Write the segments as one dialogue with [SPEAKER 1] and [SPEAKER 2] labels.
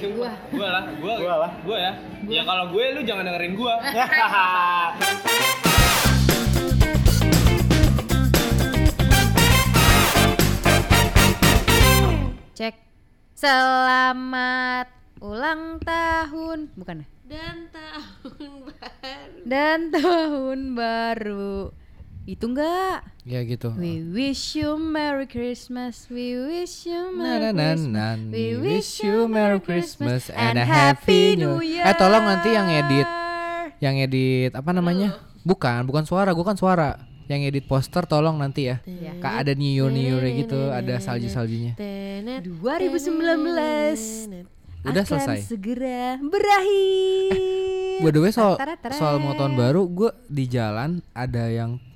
[SPEAKER 1] Gua.
[SPEAKER 2] Gua lah, gua.
[SPEAKER 3] Gua lah.
[SPEAKER 2] Gua ya. Ya kalau gue lu jangan dengerin gua.
[SPEAKER 1] Cek. Selamat ulang tahun. Bukan ya?
[SPEAKER 4] Dan tahun baru.
[SPEAKER 1] Dan tahun baru. Itu enggak?
[SPEAKER 5] Ya gitu.
[SPEAKER 1] We wish you Merry Christmas. We wish you Merry
[SPEAKER 5] na, na,
[SPEAKER 1] Christmas.
[SPEAKER 5] na.
[SPEAKER 1] We wish you
[SPEAKER 5] Merry Christmas
[SPEAKER 1] Christmas
[SPEAKER 5] and a Happy New
[SPEAKER 1] Year.
[SPEAKER 5] Eh tolong nanti yang edit, yang edit apa namanya? Bukan, bukan suara, gua kan suara. Yang edit poster tolong nanti ya.
[SPEAKER 1] Iya.
[SPEAKER 5] Kak ada new new gitu, ada salju saljunya.
[SPEAKER 4] Tenet,
[SPEAKER 1] 2019
[SPEAKER 5] Udah
[SPEAKER 1] akan
[SPEAKER 5] selesai.
[SPEAKER 1] segera berakhir.
[SPEAKER 5] By the way soal soal mau tahun baru, gue di jalan ada yang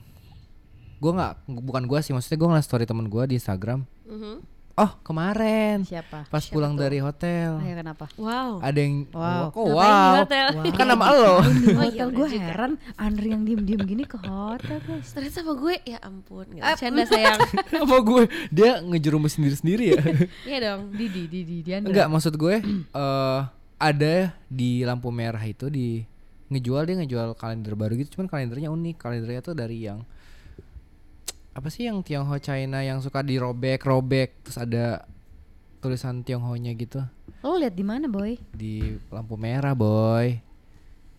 [SPEAKER 5] gue nggak bukan gue sih maksudnya gue ngeliat story temen gue di Instagram.
[SPEAKER 4] Mhm.
[SPEAKER 5] Oh kemarin
[SPEAKER 1] Siapa?
[SPEAKER 5] pas pulang dari hotel
[SPEAKER 1] Ayo kenapa?
[SPEAKER 4] Wow.
[SPEAKER 5] ada yang
[SPEAKER 1] Wow.
[SPEAKER 5] oh,
[SPEAKER 4] di
[SPEAKER 5] wow.
[SPEAKER 4] hotel?
[SPEAKER 5] kan nama lo
[SPEAKER 1] Di
[SPEAKER 4] Oh, iya,
[SPEAKER 1] hotel gue heran Andri yang diem-diem gini ke hotel guys.
[SPEAKER 4] Ternyata sama gue ya ampun,
[SPEAKER 1] Ah,
[SPEAKER 4] bercanda sayang.
[SPEAKER 5] apa gue dia ngejerumus sendiri sendiri ya
[SPEAKER 4] Iya dong.
[SPEAKER 1] Didi, Didi, Diandra.
[SPEAKER 5] enggak maksud gue eh ada di lampu merah itu di ngejual dia ngejual kalender baru gitu cuman kalendernya unik kalendernya tuh dari yang apa sih yang Tionghoa China yang suka dirobek-robek terus ada tulisan Tionghoa-nya gitu
[SPEAKER 1] Lo lihat di mana, Boy?
[SPEAKER 5] di lampu merah boy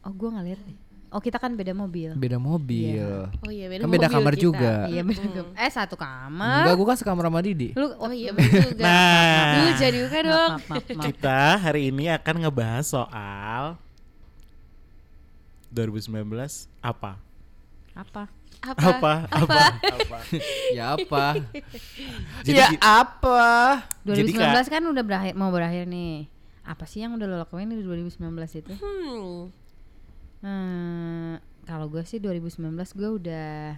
[SPEAKER 1] Oh, gue nggak lihat deh. Oh, kita kan beda mobil.
[SPEAKER 5] beda mobil
[SPEAKER 4] Oh iya beda
[SPEAKER 5] kan beda
[SPEAKER 4] mobil
[SPEAKER 5] kamar
[SPEAKER 4] kita.
[SPEAKER 5] juga
[SPEAKER 1] Iya, beda kam- Eh, satu kamar.
[SPEAKER 5] enggak gue kan sekamar sama Didi
[SPEAKER 1] Lu
[SPEAKER 4] Oh iya betul juga.
[SPEAKER 3] Nah.
[SPEAKER 4] Dulu jadi buka dong.
[SPEAKER 1] maaf, maaf, maaf, maaf.
[SPEAKER 3] Kita hari ini akan ngebahas soal 2019 apa?
[SPEAKER 1] Apa?
[SPEAKER 4] Apa?
[SPEAKER 3] Apa? Apa? Apa?
[SPEAKER 5] ya apa
[SPEAKER 3] Jadi
[SPEAKER 5] ya apa
[SPEAKER 1] 2019
[SPEAKER 3] Jadi, Kak-
[SPEAKER 1] kan udah berakhir mau berakhir nih. Apa sih yang udah lo lakuin di 2019 itu?
[SPEAKER 4] Hmm.
[SPEAKER 1] Hmm, kalau gue sih 2019 gue udah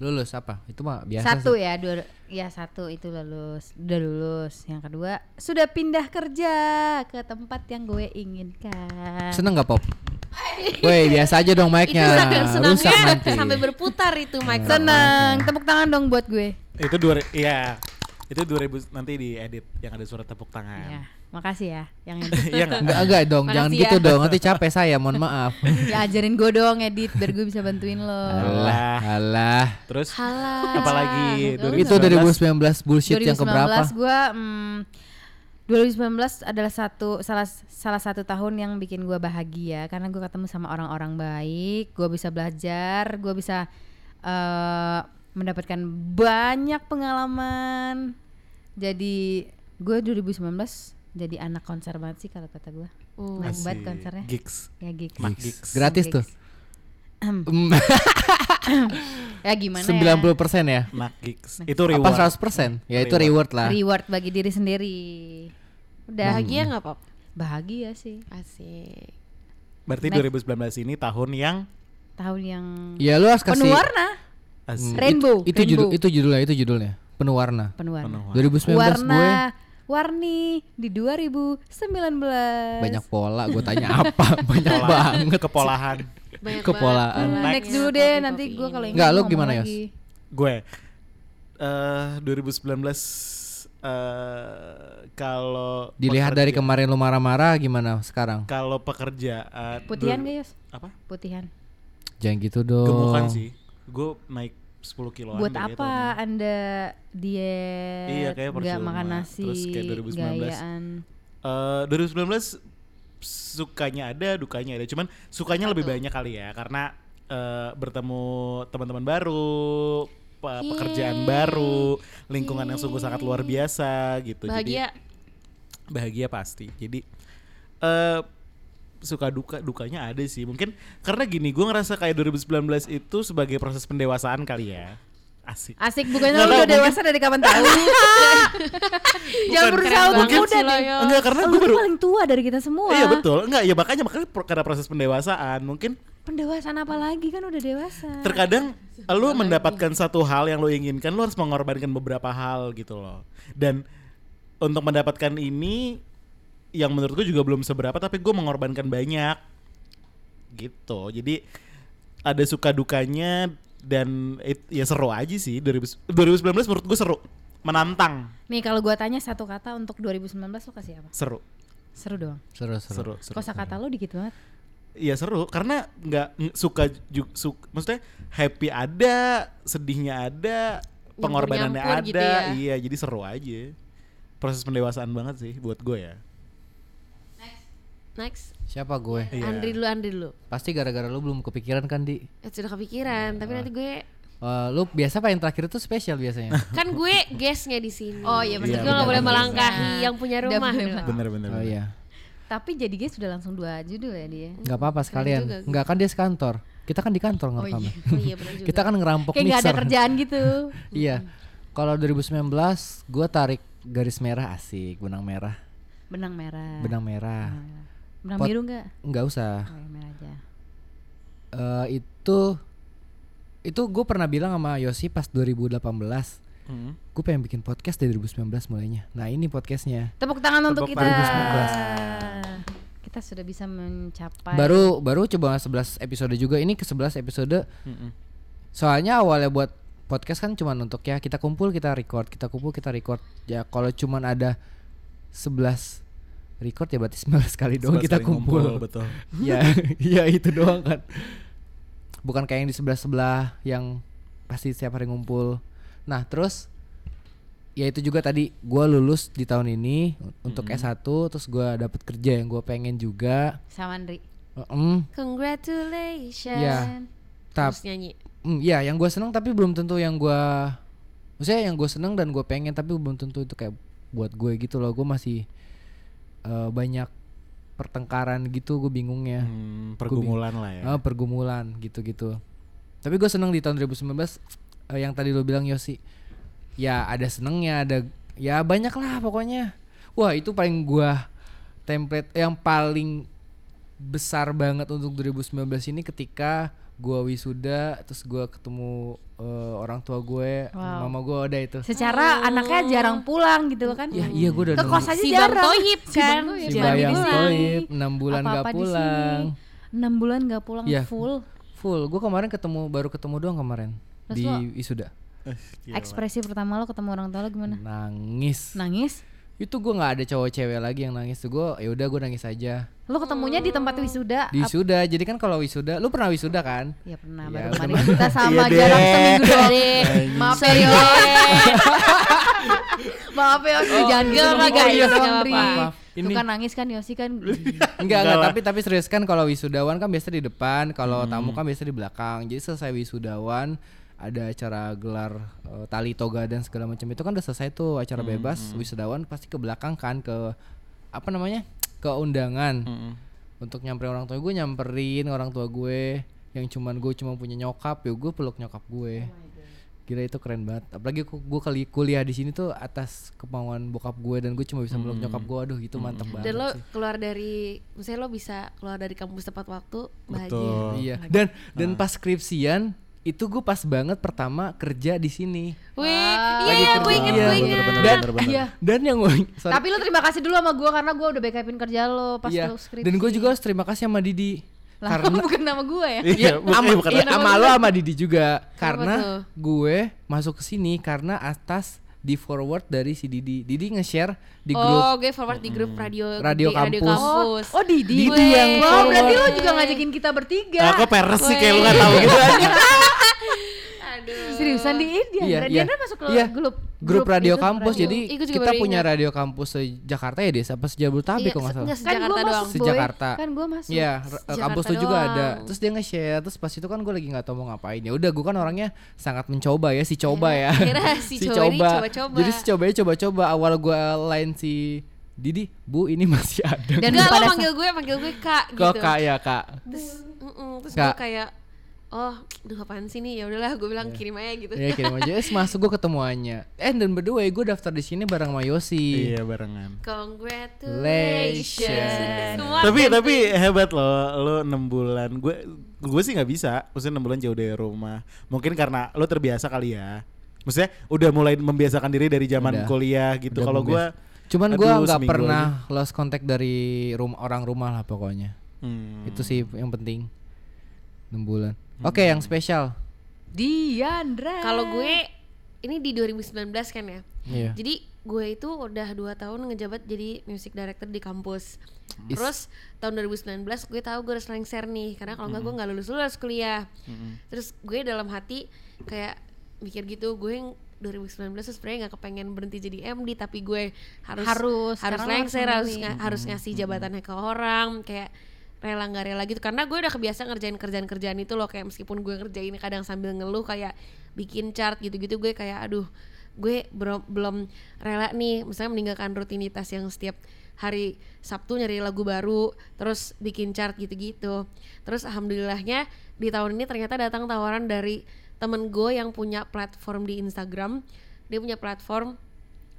[SPEAKER 5] lulus apa itu mah biasa
[SPEAKER 1] satu
[SPEAKER 5] sih.
[SPEAKER 1] ya, dua ya satu itu lulus, udah lulus. Yang kedua sudah pindah kerja ke tempat yang gue inginkan.
[SPEAKER 5] seneng nggak pop Woi biasa aja dong
[SPEAKER 4] Itu
[SPEAKER 5] mic-nya rusak
[SPEAKER 4] senangnya
[SPEAKER 5] nanti
[SPEAKER 4] sampai berputar itu mic.
[SPEAKER 1] Seneng, tepuk tangan dong buat gue.
[SPEAKER 3] itu dua iya. Itu 2000 nanti diedit yang ada suara tepuk tangan.
[SPEAKER 1] makasih ya yang edit.
[SPEAKER 3] Iya enggak?
[SPEAKER 5] Enggak, enggak dong,
[SPEAKER 1] Makasih
[SPEAKER 5] jangan
[SPEAKER 1] ya.
[SPEAKER 5] gitu dong. Nanti capek saya, mohon maaf.
[SPEAKER 1] ya ajarin gue dong edit biar gue bisa bantuin lo.
[SPEAKER 5] Alah, alah.
[SPEAKER 3] Terus
[SPEAKER 4] Halah.
[SPEAKER 3] apalagi
[SPEAKER 5] Itu 2019 bullshit yang keberapa?
[SPEAKER 1] 2019 gue mm, 2019 adalah satu salah salah satu tahun yang bikin gue bahagia karena gue ketemu sama orang-orang baik, gue bisa belajar, gue bisa eh, mendapatkan banyak pengalaman. Jadi gue 2019 jadi anak konser banget sih kalau kata gue.
[SPEAKER 4] Oh.
[SPEAKER 1] Banget
[SPEAKER 3] Asik.
[SPEAKER 1] konsernya.
[SPEAKER 3] Gigs.
[SPEAKER 1] Ya gigs.
[SPEAKER 3] Mak gigs.
[SPEAKER 5] Gratis
[SPEAKER 1] Gigs.
[SPEAKER 5] tuh.
[SPEAKER 1] Ya gimana
[SPEAKER 5] 90%
[SPEAKER 1] ya?
[SPEAKER 5] ya?
[SPEAKER 3] Nak gigs. Itu reward.
[SPEAKER 5] Apa 100%? Ya itu
[SPEAKER 3] Reward.
[SPEAKER 5] reward lah.
[SPEAKER 1] Reward bagi diri sendiri. Udah
[SPEAKER 4] Bahagia nggak pop?
[SPEAKER 1] bahagia sih.
[SPEAKER 4] Asik.
[SPEAKER 3] Berarti
[SPEAKER 1] Next.
[SPEAKER 3] 2019 ini tahun yang
[SPEAKER 1] Tahun yang
[SPEAKER 5] Ya lu harus kasih
[SPEAKER 1] penuh warna,
[SPEAKER 3] asik.
[SPEAKER 1] rainbow,
[SPEAKER 5] itu judul
[SPEAKER 1] rainbow.
[SPEAKER 5] itu judulnya, itu judulnya. Penuh warna.
[SPEAKER 1] penuh warna.
[SPEAKER 3] Penuh warna.
[SPEAKER 5] 2019
[SPEAKER 1] warna
[SPEAKER 5] gue
[SPEAKER 1] warni di 2019.
[SPEAKER 5] banyak pola, gue tanya apa? Banyak
[SPEAKER 3] Pola-
[SPEAKER 5] banget.
[SPEAKER 3] Kepolahan.
[SPEAKER 4] Banyak
[SPEAKER 5] Kepolaan.
[SPEAKER 4] banget
[SPEAKER 1] Hmm, next dulu deh nanti gue kalau
[SPEAKER 5] Enggak, lu
[SPEAKER 1] ngomong
[SPEAKER 5] gimana, Yos?
[SPEAKER 1] lagi.
[SPEAKER 3] Gue eh 2019 eh kalau
[SPEAKER 5] Dilihat dari
[SPEAKER 3] pekerja-
[SPEAKER 5] kemarin lu marah-marah gimana sekarang?
[SPEAKER 3] kalau pekerjaan
[SPEAKER 1] Putihan gak Yos?
[SPEAKER 3] apa
[SPEAKER 1] Putihan.
[SPEAKER 5] Jangan gitu dong.
[SPEAKER 3] gemukan sih gue naik 10 kiloan
[SPEAKER 1] Buat
[SPEAKER 3] kayaknya
[SPEAKER 1] apa anda diet?
[SPEAKER 3] Iya, kayak
[SPEAKER 1] nggak
[SPEAKER 3] percuma.
[SPEAKER 1] makan nasi,
[SPEAKER 3] Terus kayak 2019.
[SPEAKER 1] gayaan.
[SPEAKER 3] Eh, 2019 sukanya ada dukanya ada cuman sukanya lebih
[SPEAKER 4] Satu.
[SPEAKER 3] banyak kali ya karena eh, bertemu teman-teman baru pe- pekerjaan
[SPEAKER 4] Yeay.
[SPEAKER 3] baru lingkungan yang sungguh sangat luar biasa gitu jadi
[SPEAKER 4] Bahagia.
[SPEAKER 3] bahagia pasti jadi eh suka duka dukanya ada sih mungkin karena gini gue ngerasa kayak 2019 itu sebagai proses pendewasaan kali ya asik
[SPEAKER 1] Asik bukannya
[SPEAKER 3] Nggak
[SPEAKER 1] lu udah dewasa dari kapan tahu? Jangan
[SPEAKER 3] Bukan.
[SPEAKER 1] berusaha untuk muda deh.
[SPEAKER 3] Enggak karena
[SPEAKER 1] Lu
[SPEAKER 3] gue baru
[SPEAKER 1] paling tua dari kita semua.
[SPEAKER 3] iya betul enggak ya makanya makanya karena proses pendewasaan mungkin
[SPEAKER 1] Pendewasaan apa lagi kan udah dewasa.
[SPEAKER 3] terkadang lu mendapatkan satu hal yang lu inginkan lu harus mengorbankan beberapa hal gitu loh dan untuk mendapatkan ini yang menurut gue juga belum seberapa tapi gue mengorbankan banyak gitu jadi ada suka dukanya dan it- ya seru aja sih 2000 2019 menurut gue seru menantang
[SPEAKER 1] Nih kalau gua tanya satu kata untuk 2019 lu kasih apa?
[SPEAKER 3] seru
[SPEAKER 1] Seru dong.
[SPEAKER 5] Seru seru.
[SPEAKER 3] Seru, seru.
[SPEAKER 1] Kosa kata lu dikit banget.
[SPEAKER 3] Iya seru karena nggak ng- suka juga maksudnya happy ada, sedihnya ada, pengorbanannya ada,
[SPEAKER 4] Nyampur-nyampur gitu ya.
[SPEAKER 3] iya jadi seru aja. Proses pendewasaan banget sih buat gue ya.
[SPEAKER 4] Next.
[SPEAKER 5] Siapa gue?
[SPEAKER 3] Iya.
[SPEAKER 4] Andri dulu, Andri dulu.
[SPEAKER 5] Pasti gara-gara lu belum kepikiran kan di.
[SPEAKER 4] Eh, sudah kepikiran, tapi nanti gue
[SPEAKER 5] Eh, lu biasa paling terakhir itu spesial biasanya.
[SPEAKER 4] kan gue guestnya di sini.
[SPEAKER 1] Oh, iya,
[SPEAKER 3] bener.
[SPEAKER 4] Gue nggak
[SPEAKER 3] Iya,
[SPEAKER 4] boleh
[SPEAKER 3] bener.
[SPEAKER 4] melangkahi yang punya rumah.
[SPEAKER 1] boleh
[SPEAKER 4] dong.
[SPEAKER 3] Bener-bener.
[SPEAKER 5] oh iya.
[SPEAKER 1] Tapi jadi guys sudah langsung dua judul ya dia.
[SPEAKER 5] Nggak apa-apa sekalian.
[SPEAKER 4] juga.
[SPEAKER 5] Nggak kan dia sekantor. Kita kan di kantor
[SPEAKER 1] Oh
[SPEAKER 5] ngerekam.
[SPEAKER 1] iya.
[SPEAKER 4] Oh iya benar juga.
[SPEAKER 5] Kita kan ngerampok
[SPEAKER 1] Kayak nggak ada
[SPEAKER 5] mixer.
[SPEAKER 1] kerjaan gitu.
[SPEAKER 5] iya. Kalau 2019 gue tarik garis merah asik, benang merah.
[SPEAKER 1] Benang merah.
[SPEAKER 5] Benang merah.
[SPEAKER 1] Benang
[SPEAKER 5] Pot-
[SPEAKER 1] biru enggak?
[SPEAKER 5] Nggak usah.
[SPEAKER 1] Oh, merah aja.
[SPEAKER 5] Eh itu itu gue pernah bilang sama Yosi pas 2018
[SPEAKER 3] Hmm.
[SPEAKER 5] gue pengen bikin podcast dari 2019 mulainya nah ini podcastnya
[SPEAKER 1] Tepuk tangan untuk
[SPEAKER 3] Tepuk
[SPEAKER 1] kita.
[SPEAKER 3] tangan.
[SPEAKER 1] Kita sudah bisa mencapai
[SPEAKER 5] baru baru coba 11 episode juga ini ke 11 episode
[SPEAKER 3] Mm-mm.
[SPEAKER 5] soalnya awalnya buat podcast kan cuman untuk ya kita kumpul kita record kita kumpul kita record ya kalau cuman ada 11 record ya berarti 19 kali doang
[SPEAKER 3] Sebelas
[SPEAKER 5] kita
[SPEAKER 3] kali
[SPEAKER 5] kumpul
[SPEAKER 3] ngumpul, betul.
[SPEAKER 5] ya ya itu doang kan bukan kayak yang di sebelah sebelah yang pasti setiap hari ngumpul nah terus ya itu juga tadi gua lulus di tahun ini untuk S1 terus gua dapet kerja yang gua pengen juga
[SPEAKER 1] sama Andri.
[SPEAKER 5] Em,
[SPEAKER 4] Congratulations.
[SPEAKER 5] Ya. tap
[SPEAKER 4] Terus nyanyi.
[SPEAKER 5] mm, ya yang gua seneng tapi belum tentu yang gua maksudnya yang gue seneng dan gue pengen tapi belum tentu itu kayak buat gue gitu loh gue masih eh, banyak pertengkaran gitu gue bingungnya
[SPEAKER 3] Hmm, pergumulan lah ya.
[SPEAKER 5] Ah, pergumulan gitu-gitu. Tapi gue seneng di tahun 2019 eh, yang tadi lo bilang Yosi. Ya ada senengnya, ada ya banyak lah pokoknya. Wah itu paling gua template yang paling besar banget untuk 2019 ini ketika gua wisuda terus gua ketemu eh, orang tua gue,
[SPEAKER 1] Wow.
[SPEAKER 5] mama gua udah itu.
[SPEAKER 1] Secara anaknya jarang pulang gitu kan.
[SPEAKER 5] Ya iya gua udah
[SPEAKER 1] Ke kos aja
[SPEAKER 4] Si
[SPEAKER 1] jarang.
[SPEAKER 4] Tohib kan.
[SPEAKER 1] Tohib
[SPEAKER 5] si
[SPEAKER 1] jarang
[SPEAKER 5] Bayang. Toib 6 bulan
[SPEAKER 1] Apa-apa
[SPEAKER 5] gak pulang.
[SPEAKER 1] Enam bulan gak pulang
[SPEAKER 5] Iya.
[SPEAKER 1] full.
[SPEAKER 5] Full. Gue kemarin ketemu baru ketemu doang kemarin
[SPEAKER 1] Terus
[SPEAKER 5] di
[SPEAKER 1] lo-
[SPEAKER 5] wisuda.
[SPEAKER 3] Eh, gila.
[SPEAKER 1] Ekspresi pertama lo ketemu orang tua lo gimana?
[SPEAKER 5] Nangis.
[SPEAKER 1] Nangis?
[SPEAKER 5] itu gue nggak ada cowok cewek lagi yang nangis tuh gue ya udah gue nangis aja
[SPEAKER 1] Lo ketemunya di tempat wisuda?
[SPEAKER 5] di wisuda jadi kan kalau wisuda lu pernah wisuda kan
[SPEAKER 1] Ya pernah
[SPEAKER 5] Ya,
[SPEAKER 1] baru kemarin kita sama
[SPEAKER 3] Iya,
[SPEAKER 1] jarak seminggu doang.
[SPEAKER 4] Dek.
[SPEAKER 1] Maaf ya. Maaf ya Yosi jangan gitu
[SPEAKER 4] Enggak, enggak,
[SPEAKER 1] guys. Tuh
[SPEAKER 5] Ini-
[SPEAKER 1] kan nangis kan Yosi kan.
[SPEAKER 5] enggak
[SPEAKER 3] Enggak
[SPEAKER 5] tapi tapi serius kan kalau wisudawan kan biasa di depan kalau tamu kan biasa di belakang jadi selesai wisudawan ada acara gelar eh, tali toga dan segala macam itu kan udah selesai tuh acara bebas wisudawan pasti ke belakang kan ke apa namanya ke undangan.
[SPEAKER 3] Mm-mm.
[SPEAKER 5] untuk nyamperin orang tua gue nyamperin orang tua gue yang cuman gue cuma punya nyokap ya gue peluk nyokap gue. Gila itu keren banget. Apalagi gue, gue kali kuliah di sini tuh atas kemauan bokap gue dan gue cuma bisa peluk nyokap gue. Aduh itu mantep banget
[SPEAKER 4] Dan lo
[SPEAKER 5] sih.
[SPEAKER 4] keluar dari, misalnya lo bisa keluar dari kampus tepat waktu, bahagia.
[SPEAKER 3] Betul.
[SPEAKER 5] iya. Dan dan pas skripsian itu gue pas banget pertama kerja di sini
[SPEAKER 4] Wih,
[SPEAKER 1] Wah.
[SPEAKER 4] iya iya gue inget,
[SPEAKER 5] Iya,
[SPEAKER 4] gue inget.
[SPEAKER 5] dan.
[SPEAKER 1] Iya.
[SPEAKER 5] dan yang gue sorry.
[SPEAKER 1] Tapi lo terima kasih dulu sama gue karena gue udah backupin kerja lo pas
[SPEAKER 5] iya
[SPEAKER 1] lo skripsi.
[SPEAKER 5] dan gue juga harus terima kasih sama Didi
[SPEAKER 1] Lah,
[SPEAKER 5] karena
[SPEAKER 1] bukan nama gue ya.
[SPEAKER 3] Iya,
[SPEAKER 5] ama,
[SPEAKER 3] eh, bukan
[SPEAKER 5] iya, sama lo sama Didi juga karena gue masuk ke sini karena atas di forward dari si Didi. Didi nge-share di grup
[SPEAKER 4] Oh, gue forward di grup radio
[SPEAKER 5] Radio
[SPEAKER 4] di radio
[SPEAKER 5] kampus.
[SPEAKER 4] kampus.
[SPEAKER 1] Oh Didi.
[SPEAKER 5] Didi yang
[SPEAKER 1] Wow,
[SPEAKER 5] forward.
[SPEAKER 1] berarti lo juga ngajakin kita bertiga.
[SPEAKER 3] Ah, kok peres sih kayak lu gak tahu gitu aja.
[SPEAKER 4] Aduh.
[SPEAKER 1] Seriusan di ini dia.
[SPEAKER 5] Iya,
[SPEAKER 1] Dia
[SPEAKER 5] iya.
[SPEAKER 1] masuk ke
[SPEAKER 5] Iya.
[SPEAKER 1] grup
[SPEAKER 5] grup radio
[SPEAKER 1] itu,
[SPEAKER 5] kampus.
[SPEAKER 1] radio.
[SPEAKER 5] Jadi
[SPEAKER 4] gue
[SPEAKER 5] kita punya
[SPEAKER 4] ingat.
[SPEAKER 5] radio kampus se Jakarta ya, Des? Apa sejabodetabek
[SPEAKER 4] Iya,
[SPEAKER 5] kok nggak
[SPEAKER 4] se-
[SPEAKER 5] salah?
[SPEAKER 1] kan gue
[SPEAKER 4] doang.
[SPEAKER 1] masuk
[SPEAKER 5] Se-Jakarta.
[SPEAKER 1] boy. kan gue masuk
[SPEAKER 5] Iya, kampus tuh juga ada. Terus dia nge-share, terus pas itu kan gue lagi nggak tahu mau ngapain. Ya udah, gue kan orangnya sangat mencoba ya, si coba ya.
[SPEAKER 4] Akhirnya si coba-coba.
[SPEAKER 5] Jadi si coba coba-coba. Awal gue lain si Didi, Bu ini masih ada.
[SPEAKER 1] Dan
[SPEAKER 4] Enggak,
[SPEAKER 1] pada
[SPEAKER 4] lo manggil gue, manggil gue kak
[SPEAKER 5] Kok
[SPEAKER 4] gitu.
[SPEAKER 5] kak ya kak?
[SPEAKER 4] Terus, mm-mm, terus
[SPEAKER 5] Kak.
[SPEAKER 4] gue kayak, oh, duh apaan sih nih? Ya udahlah, gue bilang kirim aja gitu.
[SPEAKER 5] Ya kirim aja. Es masuk gue ketemuannya. Eh dan by the way gue daftar di sini bareng sama Yosi.
[SPEAKER 3] Iya barengan.
[SPEAKER 4] Congratulations. Semua
[SPEAKER 3] tapi
[SPEAKER 4] ganti.
[SPEAKER 3] tapi hebat loh lo enam bulan gue gue sih nggak bisa maksudnya enam bulan jauh dari rumah mungkin karena lo terbiasa kali ya maksudnya udah mulai membiasakan diri dari zaman
[SPEAKER 5] Udah.
[SPEAKER 3] kuliah gitu
[SPEAKER 5] Udah
[SPEAKER 3] kalau gue.
[SPEAKER 5] Cuman gue nggak pernah lost contact dari rum orang rumah lah pokoknya.
[SPEAKER 3] Hmm.
[SPEAKER 5] Itu sih yang penting. 6 bulan. Oke, yang spesial.
[SPEAKER 1] Diandra.
[SPEAKER 4] Kalau gue ini di 2019 kan ya.
[SPEAKER 5] Iya.
[SPEAKER 4] Jadi gue itu udah dua tahun ngejabat jadi music director di kampus.
[SPEAKER 5] Is-
[SPEAKER 4] Terus tahun 2019 gue tahu gue harus lengser nih karena kalau nggak gue nggak lulus lulus kuliah. Terus gue dalam hati kayak mikir gitu gue yang 2019 tuh sebenarnya nggak kepengen berhenti jadi MD tapi gue harus
[SPEAKER 1] Harus,
[SPEAKER 4] harus lengser
[SPEAKER 1] harus
[SPEAKER 4] harus ngasih jabatannya ke orang kayak rela nggak rela gitu. Karena gue udah kebiasa ngerjain kerjaan-kerjaan itu loh kayak meskipun gue ngerjain kadang sambil ngeluh kayak bikin chart gitu-gitu gue kayak aduh gue bro- belum rela nih. Misalnya meninggalkan rutinitas yang setiap hari Sabtu nyari lagu baru terus bikin chart gitu-gitu. Terus alhamdulillahnya di tahun ini ternyata datang tawaran dari temen gue yang punya platform di Instagram. Dia punya platform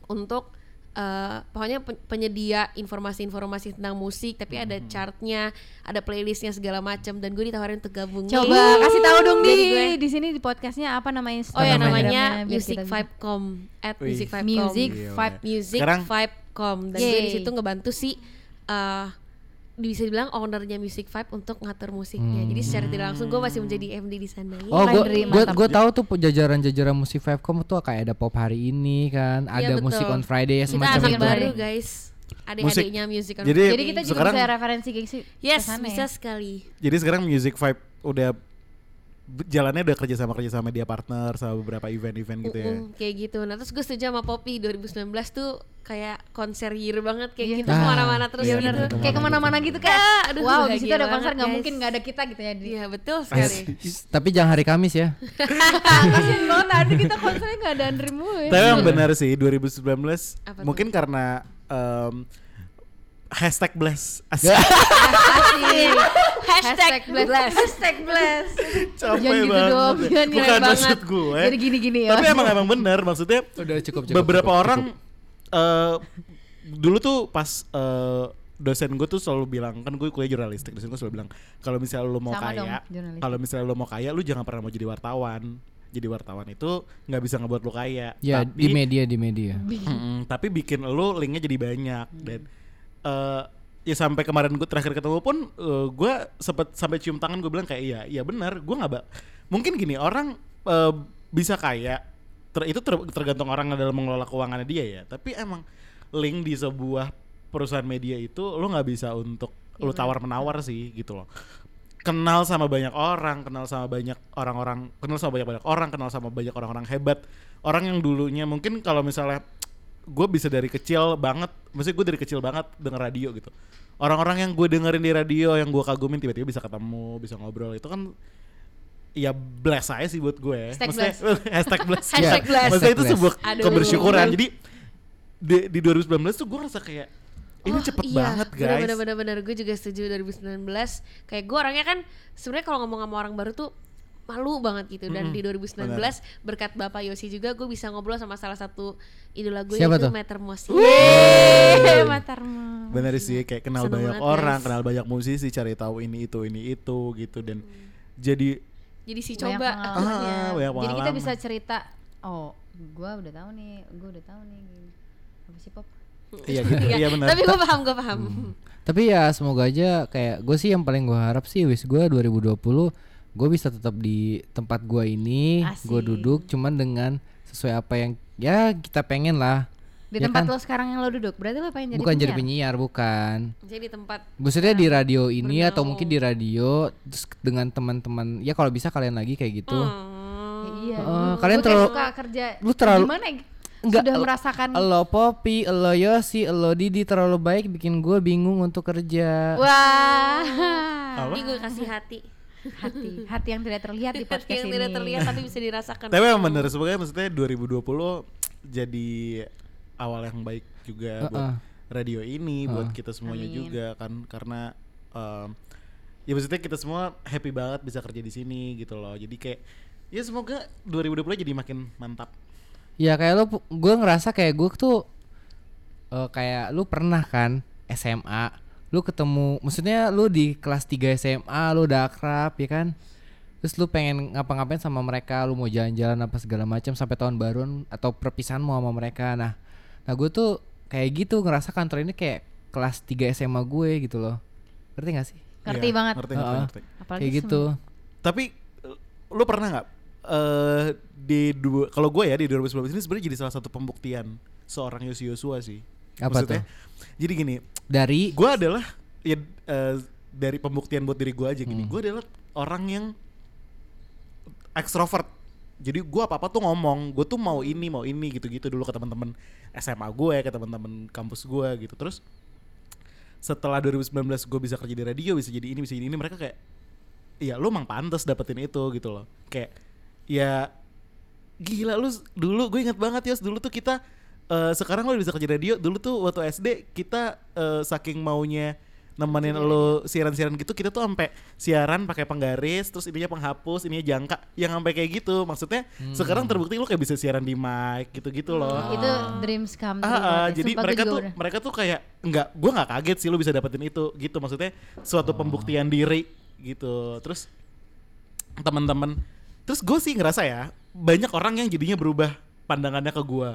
[SPEAKER 4] untuk eh, pokoknya pen- penyedia informasi-informasi tentang musik tapi ada chartnya ada playlistnya segala macam dan gue ditawarin untuk gabung.
[SPEAKER 1] Coba kasih tahu dong di
[SPEAKER 4] gue-
[SPEAKER 1] di sini di podcastnya apa namanya
[SPEAKER 4] oh ya namanya
[SPEAKER 1] biar
[SPEAKER 4] Music Vibe.com at. Music Vibe.com
[SPEAKER 1] Music
[SPEAKER 3] Gila.
[SPEAKER 1] Vibe
[SPEAKER 4] Music
[SPEAKER 3] Sekarang-
[SPEAKER 4] Vibe.com dan gue di situ ngebantu si eh bisa dibilang ownernya Music Vibe untuk ngatur musiknya. Jadi secara tidak langsung gue masih menjadi MD di sana.
[SPEAKER 5] Hmm. Oh, gue gue tahu tuh jajaran-jajaran musik Vivecom tuh kayak ada pop hari ini kan, ada
[SPEAKER 4] Iya,
[SPEAKER 5] musik on Friday ya
[SPEAKER 4] Kita
[SPEAKER 5] semacam itu.
[SPEAKER 4] baru guys. Adik-adiknya Music on
[SPEAKER 3] Jadi-
[SPEAKER 4] Friday.
[SPEAKER 1] Jadi kita juga
[SPEAKER 3] Sekarang-
[SPEAKER 1] bisa referensi sih.
[SPEAKER 4] Yes,
[SPEAKER 1] ke sana
[SPEAKER 4] bisa
[SPEAKER 1] ya.
[SPEAKER 4] sekali.
[SPEAKER 3] Jadi sekarang Music Vibe udah jalannya udah kerja sama kerja sama dia partner sama beberapa event-event gitu ya.
[SPEAKER 4] Mm-mm, kayak gitu. Nah terus gue setuju sama Poppy 2019 tuh kayak konser year banget kayak
[SPEAKER 1] Iya.
[SPEAKER 4] kita
[SPEAKER 5] Ah,
[SPEAKER 4] ke mana-mana terus
[SPEAKER 3] iya,
[SPEAKER 4] gitu.
[SPEAKER 3] bener.
[SPEAKER 1] Kayak ke mana-mana gitu kan.
[SPEAKER 4] Ah, aduh,
[SPEAKER 1] wow, di situ ada konser nggak mungkin nggak ada kita gitu ya. Di.
[SPEAKER 4] Iya betul sekali.
[SPEAKER 5] Tapi jangan hari Kamis ya.
[SPEAKER 1] Kasian banget tadi kita konsernya nggak ada Andri mulu ya.
[SPEAKER 3] Tapi emang benar sih 2019
[SPEAKER 4] Apa tuh?
[SPEAKER 3] mungkin karena em, hashtag bless Asik.
[SPEAKER 1] Asik.
[SPEAKER 4] Hashtag bless.
[SPEAKER 1] Hashtag bless.
[SPEAKER 3] Capek
[SPEAKER 1] Jangan gitu
[SPEAKER 3] banget.
[SPEAKER 1] dong, jangan
[SPEAKER 3] Bukan
[SPEAKER 1] banget.
[SPEAKER 3] maksud gue.
[SPEAKER 1] Jadi gini-gini ya.
[SPEAKER 3] Tapi emang emang benar maksudnya
[SPEAKER 5] Udah cukup cukup.
[SPEAKER 3] beberapa
[SPEAKER 5] cukup,
[SPEAKER 3] orang
[SPEAKER 5] cukup.
[SPEAKER 3] eh dulu tuh pas eh, dosen gue tuh selalu bilang kan gue kuliah jurnalistik dosen gue selalu bilang kalau misalnya lu mau
[SPEAKER 1] Sama
[SPEAKER 3] kaya kalau misalnya lu mau kaya lu jangan pernah mau jadi wartawan jadi wartawan itu nggak bisa ngebuat lu kaya
[SPEAKER 5] Ya
[SPEAKER 3] tapi
[SPEAKER 5] di media di media.
[SPEAKER 3] Mm-mm, tapi bikin lu linknya jadi banyak dan eh ya sampai kemarin gue terakhir ketemu pun eh, gue sempet sampai cium tangan gue bilang kayak iya iya benar gue nggak ba- mungkin gini orang eh, bisa kaya ter- itu ter- tergantung orang dalam mengelola keuangannya dia ya. Tapi emang link di sebuah perusahaan media itu lu nggak bisa untuk lu tawar menawar sih gitu loh. Kenal sama banyak orang, kenal sama banyak orang-orang, kenal sama banyak banyak orang, kenal sama banyak orang-orang hebat, orang yang dulunya mungkin kalau misalnya gue bisa dari kecil banget, maksudnya gue dari kecil banget denger radio gitu. Orang-orang yang gue dengerin di radio, yang gue kagumin tiba-tiba bisa ketemu, bisa ngobrol itu kan ya bless aja sih buat gue.
[SPEAKER 1] Hashtag
[SPEAKER 3] Maksudnya- hashtag bless.
[SPEAKER 4] Hashtag
[SPEAKER 5] Ya,
[SPEAKER 4] bless.
[SPEAKER 3] Maksudnya itu sebuah
[SPEAKER 4] Aduh.
[SPEAKER 3] kebersyukuran. Jadi di, di 2019 tuh gue rasa kayak ini
[SPEAKER 4] Oh,
[SPEAKER 3] cepet
[SPEAKER 4] iya,
[SPEAKER 3] banget guys.
[SPEAKER 4] Bener bener bener gue juga setuju 2019. Kayak gue orangnya kan sebenarnya kalau ngomong sama orang baru tuh malu banget gitu dan
[SPEAKER 3] Mm-mm,
[SPEAKER 4] di 2019
[SPEAKER 3] bener.
[SPEAKER 4] berkat Bapak Yosi juga gue bisa ngobrol sama salah satu idola gue
[SPEAKER 5] Siapa
[SPEAKER 4] yaitu
[SPEAKER 5] tuh?
[SPEAKER 4] Meter Mosi.
[SPEAKER 1] Yeay, Matarma.
[SPEAKER 3] Bener sih kayak kenal
[SPEAKER 4] Seneng
[SPEAKER 3] banyak orang,
[SPEAKER 4] guys.
[SPEAKER 3] kenal banyak musisi, cari tahu ini itu ini itu gitu dan jadi
[SPEAKER 4] Jadi si
[SPEAKER 1] Banyak
[SPEAKER 4] coba
[SPEAKER 1] pengalamannya.
[SPEAKER 3] Ah, banyak
[SPEAKER 1] Jadi kita bisa cerita, oh, gua udah tahu nih, gua udah tahu nih. Apa sih pop?
[SPEAKER 3] iya gitu, iya benar.
[SPEAKER 4] Tapi gue paham, gue paham.
[SPEAKER 5] Tapi ya semoga aja kayak gue sih yang paling gue harap sih wis gue 2020 gue bisa tetap di tempat gue ini, gue duduk cuman dengan sesuai apa yang ya kita pengen lah.
[SPEAKER 1] Di
[SPEAKER 5] Ya
[SPEAKER 1] tempat
[SPEAKER 5] kan?
[SPEAKER 1] lo sekarang yang lo duduk, berarti lo pengen jadi
[SPEAKER 5] bukan jadi
[SPEAKER 1] penyiar?
[SPEAKER 5] penyiar bukan.
[SPEAKER 4] Jadi tempat
[SPEAKER 5] Maksudnya di radio ini atau
[SPEAKER 4] bernaung.
[SPEAKER 5] mungkin di radio terus dengan teman-teman ya kalau bisa kalian lagi kayak gitu.
[SPEAKER 4] Hmm.
[SPEAKER 1] Ya iya. Gua
[SPEAKER 5] kalian
[SPEAKER 1] kayak
[SPEAKER 5] terlalu-
[SPEAKER 1] suka kerja.
[SPEAKER 5] lu terlalu-
[SPEAKER 1] Gimana? ya?
[SPEAKER 5] Enggak,
[SPEAKER 1] Sudah merasakan.
[SPEAKER 5] Elo Poppy, elo Yosi, elo Didi terlalu baik bikin gue bingung untuk kerja.
[SPEAKER 1] Wah.
[SPEAKER 3] Apa?
[SPEAKER 4] Ini gue kasih hati.
[SPEAKER 1] Hati, hati yang tidak terlihat di
[SPEAKER 4] Hati
[SPEAKER 1] podcast
[SPEAKER 4] yang
[SPEAKER 1] ini.
[SPEAKER 4] tidak terlihat tapi bisa dirasakan.
[SPEAKER 3] Tapi emang bener sebenarnya maksudnya 2020 jadi awal yang baik juga buat
[SPEAKER 5] Heeh.
[SPEAKER 3] radio ini, buat
[SPEAKER 5] Heeh.
[SPEAKER 3] kita semuanya
[SPEAKER 1] Amin.
[SPEAKER 3] juga kan karena em, ya maksudnya kita semua happy banget bisa kerja di sini gitu loh. Jadi kayak ya semoga 2020 jadi makin mantap.
[SPEAKER 5] Ya kayak lu gue ngerasa kayak gue tuh eh, kayak lu pernah kan SMA lu ketemu maksudnya lu di kelas 3 SMA lu udah akrab ya kan? Terus lu pengen ngapa-ngapain sama mereka? Lu mau jalan-jalan apa segala macam sampai tahun baruan atau perpisahan mau sama mereka? Nah nah gue tuh kayak gitu ngerasa kantor ini kayak kelas 3 SMA gue gitu loh. Ngerti gak sih?
[SPEAKER 1] Ngerti
[SPEAKER 3] Iya,
[SPEAKER 1] banget.
[SPEAKER 3] Ngerti, ngerti, ngerti.
[SPEAKER 1] Apalagi
[SPEAKER 5] kayak gitu.
[SPEAKER 3] Tapi lu pernah nggak eh di dua kalau gue ya di 2019 ini sebenarnya jadi salah satu pembuktian seorang Yosi Yosua sih.
[SPEAKER 5] Apa
[SPEAKER 3] Maksudnya, Jadi gini,
[SPEAKER 5] Dari
[SPEAKER 3] gue adalah ya eh, dari pembuktian buat diri gue aja
[SPEAKER 5] Hmm.
[SPEAKER 3] gini. Gue adalah orang yang ekstrovert. Jadi gue apa apa tuh ngomong, gue tuh mau ini mau ini gitu-gitu dulu ke teman-teman SMA gue, ke teman-teman kampus gue gitu. Terus setelah 2019 gue bisa kerja di radio, bisa jadi ini, bisa jadi ini, mereka kayak, iya lu emang pantas dapetin itu gitu loh. Kayak ya gila lu dulu gue inget banget ya dulu tuh kita eh, sekarang lo bisa kerja radio. Dulu tuh waktu SD kita eh, saking maunya nemenin lo siaran-siaran gitu kita tuh sampai siaran pakai penggaris terus ininya penghapus ininya jangka. Yang sampai kayak gitu. Maksudnya sekarang terbukti lo kayak bisa siaran di mic gitu-gitu loh.
[SPEAKER 1] Itu dreams come true.
[SPEAKER 3] Ah, ah, jadi mereka tuh
[SPEAKER 1] udah-
[SPEAKER 3] mereka tuh kayak nggak gue nggak kaget sih lo bisa dapetin itu gitu. Maksudnya suatu pembuktian diri gitu. Terus teman-teman terus gue sih ngerasa ya banyak orang yang jadinya berubah pandangannya ke gue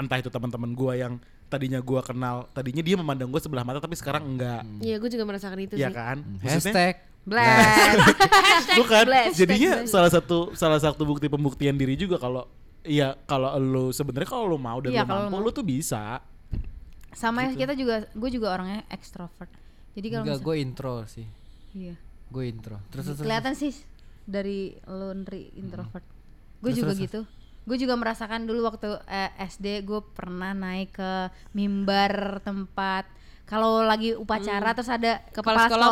[SPEAKER 3] entah itu teman-teman gue yang tadinya gue kenal tadinya dia memandang gue sebelah mata tapi sekarang enggak
[SPEAKER 4] Iya, gue juga merasakan itu
[SPEAKER 3] ya
[SPEAKER 4] sih.
[SPEAKER 3] kan
[SPEAKER 5] hashtag
[SPEAKER 1] Blast.
[SPEAKER 3] bukan
[SPEAKER 1] blast,
[SPEAKER 3] jadinya
[SPEAKER 1] blast.
[SPEAKER 3] salah satu salah satu bukti pembuktian diri juga kalau Iya kalau lu sebenarnya kalau lu mau dan lu
[SPEAKER 1] kalau lu
[SPEAKER 3] mampu
[SPEAKER 1] mau.
[SPEAKER 3] lu tuh bisa
[SPEAKER 1] Sama
[SPEAKER 3] Gitu.
[SPEAKER 1] kita juga, gue juga orangnya ekstrovert. Jadi kalau
[SPEAKER 5] enggak gue intro sih.
[SPEAKER 1] iya.
[SPEAKER 5] Gue intro. Terus terus. terus.
[SPEAKER 1] kelihatan sih dari lu introvert. Gue
[SPEAKER 5] Terus,
[SPEAKER 1] juga
[SPEAKER 5] terus,
[SPEAKER 1] gitu. Gue juga merasakan dulu waktu eh, SD gue pernah naik ke mimbar tempat kalau lagi upacara terus ada
[SPEAKER 4] Kepala sekolah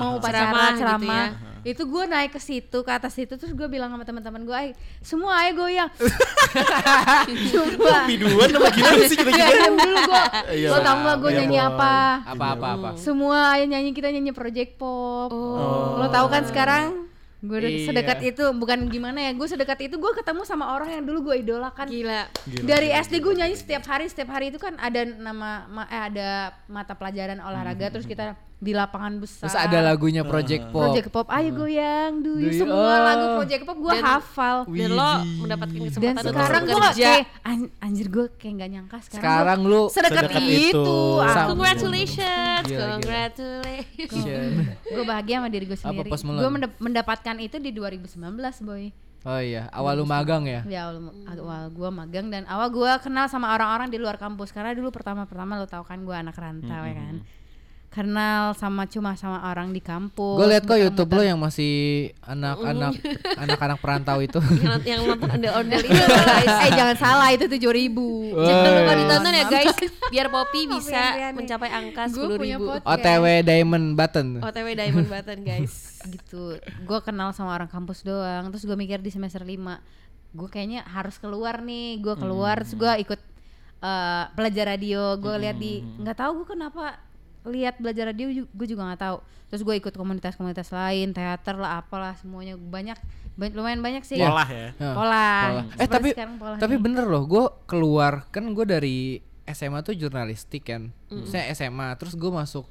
[SPEAKER 4] mau
[SPEAKER 1] upacara
[SPEAKER 4] ceramah gitu
[SPEAKER 1] ceramah,
[SPEAKER 4] ya.
[SPEAKER 1] itu gue naik ke situ ke atas situ terus gue bilang sama teman-teman gue, "Ay, semua ayo goyang." Coba.
[SPEAKER 3] biduan apa gimana sih kita
[SPEAKER 1] Gak diam dulu gue.
[SPEAKER 3] Iya,
[SPEAKER 1] Lo tau gak gue
[SPEAKER 3] iya,
[SPEAKER 1] nyanyi
[SPEAKER 3] Boy.
[SPEAKER 1] apa?
[SPEAKER 5] Apa apa apa.
[SPEAKER 1] Semua ayo nyanyi kita nyanyi Project Pop.
[SPEAKER 3] Oh.
[SPEAKER 1] Lo tau kan sekarang? Gue
[SPEAKER 5] Iya.
[SPEAKER 1] sedekat itu, bukan gimana ya? Gue sedekat itu gue ketemu sama orang yang dulu gue idolakan.
[SPEAKER 4] Gila.
[SPEAKER 3] Gila,
[SPEAKER 1] Dari
[SPEAKER 3] gila,
[SPEAKER 1] SD gue nyanyi setiap hari, setiap hari itu kan ada nama ma- eh, ada mata pelajaran olahraga terus kita di lapangan besar.
[SPEAKER 5] Terus ada lagunya Project Pop.
[SPEAKER 1] Project Pop, ayo goyang, do you
[SPEAKER 5] Do you-
[SPEAKER 1] semua
[SPEAKER 5] oh.
[SPEAKER 1] lagu Project Pop gue
[SPEAKER 4] Dan-
[SPEAKER 1] hafal.
[SPEAKER 4] Dan lo mendapatkan
[SPEAKER 1] Dan
[SPEAKER 4] kesempatan untuk
[SPEAKER 1] sekarang gue kayak an- anjir gue kayak nggak nyangka sekarang,
[SPEAKER 5] Sekarang
[SPEAKER 1] gua
[SPEAKER 5] lu
[SPEAKER 1] sedekat,
[SPEAKER 3] sedekat
[SPEAKER 1] itu.
[SPEAKER 3] itu.
[SPEAKER 1] Ah,
[SPEAKER 4] Congratulations,
[SPEAKER 5] Gila, gila.
[SPEAKER 4] congratulations.
[SPEAKER 1] gue bahagia sama diri gue sendiri. Gue mendapatkan itu di 2019 boy.
[SPEAKER 5] Oh iya, awal lu magang ya?
[SPEAKER 1] Ya awal, awal gue magang dan awal gue kenal sama orang-orang di luar kampus karena dulu pertama-pertama lo tau kan gue anak rantau ya kan. Kenal sama cuma sama orang di kampus.
[SPEAKER 5] Gue liat kok. YouTube lo yang masih anak-anak anak-anak perantau itu.
[SPEAKER 4] yang, yang nonton ondel-ondel itu guys.
[SPEAKER 1] eh jangan salah itu tujuh ribu.
[SPEAKER 4] Jangan lupa ditonton ya guys, biar Poppy bisa mencapai angka sepuluh ribu.
[SPEAKER 5] OTW Diamond Button.
[SPEAKER 4] OTW Diamond Button guys.
[SPEAKER 1] gitu. Gue kenal sama orang kampus doang. Terus gue mikir di semester 5 gue kayaknya harus keluar nih. Gue keluar terus gue ikut eh, belajar radio. Gue lihat di nggak tahu gue kenapa lihat belajar radio gue juga nggak tahu. Terus gue ikut komunitas-komunitas lain, teater lah, apalah semuanya banyak, ba- lumayan banyak sih.
[SPEAKER 3] Polah ya
[SPEAKER 5] Hah,
[SPEAKER 1] Pola.
[SPEAKER 5] pola. Eh
[SPEAKER 1] Seperti
[SPEAKER 5] tapi
[SPEAKER 1] pola
[SPEAKER 5] tapi
[SPEAKER 1] nih.
[SPEAKER 5] bener loh, gue keluar kan gue dari SMA tuh jurnalistik kan. Saya SMA, terus gue masuk